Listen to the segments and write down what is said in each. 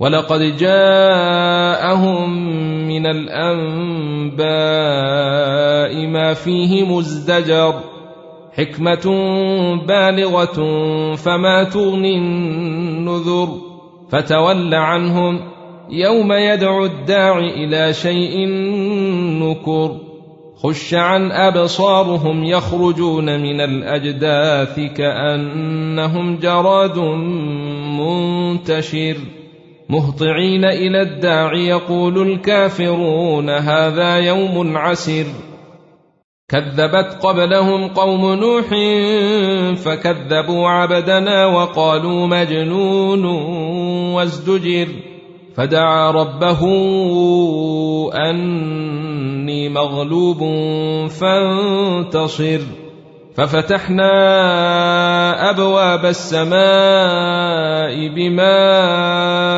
ولقد جاءهم من الأنباء ما فيه مزدجر حكمة بالغة فما تغني النذر فتول عنهم يوم يدعو الداع إلى شيء نكر خش عن أبصارهم يخرجون من الأجداث كأنهم جراد منتشر مهطعين إلى الداع يقول الكافرون هذا يوم عسر كذبت قبلهم قوم نوح فكذبوا عبدنا وقالوا مجنون وازدجر. فدعا ربه أني مغلوب فانتصر. ففتحنا أبواب السماء بماء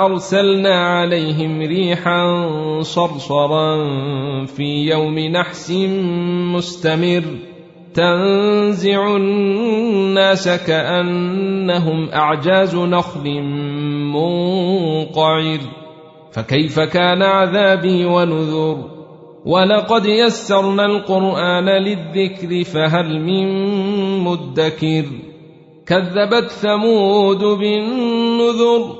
أرسلنا عليهم ريحا صرصرا في يوم نحس مستمر. تنزع الناس كأنهم أعجاز نخل منقعر. فكيف كان عذابي ونذر؟ ولقد يسرنا القرآن للذكر فهل من مدكر؟ كذبت ثمود بالنذر.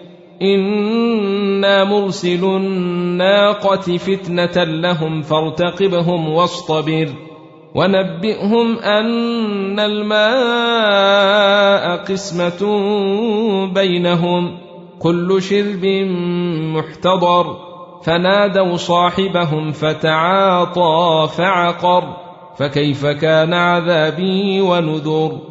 أنا مرسل الناقه فتنه لهم فارتقبهم واصطبر ونبئهم ان الماء قسمه بينهم كل شرب محتضر فنادوا صاحبهم فتعاطى فعقر فكيف كان عذابي ونذر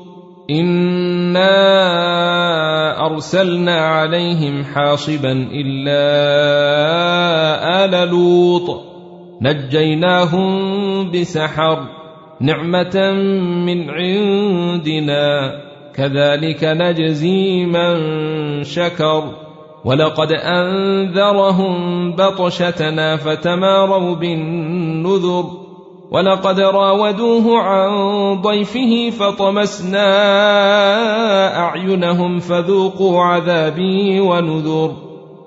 انا ارسلنا عليهم حاصبا الا ال لوط نجيناهم بسحر نعمه من عندنا كذلك نجزي من شكر ولقد انذرهم بطشتنا فتماروا بالنذر ولقد راودوه عن ضيفه فطمسنا أعينهم فذوقوا عذابي ونذر.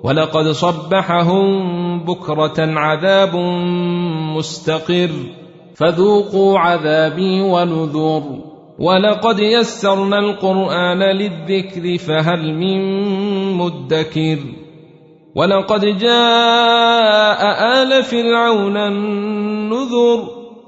ولقد صبحهم بكرة عذاب مستقر فذوقوا عذابي ونذر. ولقد يسرنا القرآن للذكر فهل من مدكر. ولقد جاء آل فرعون النذر.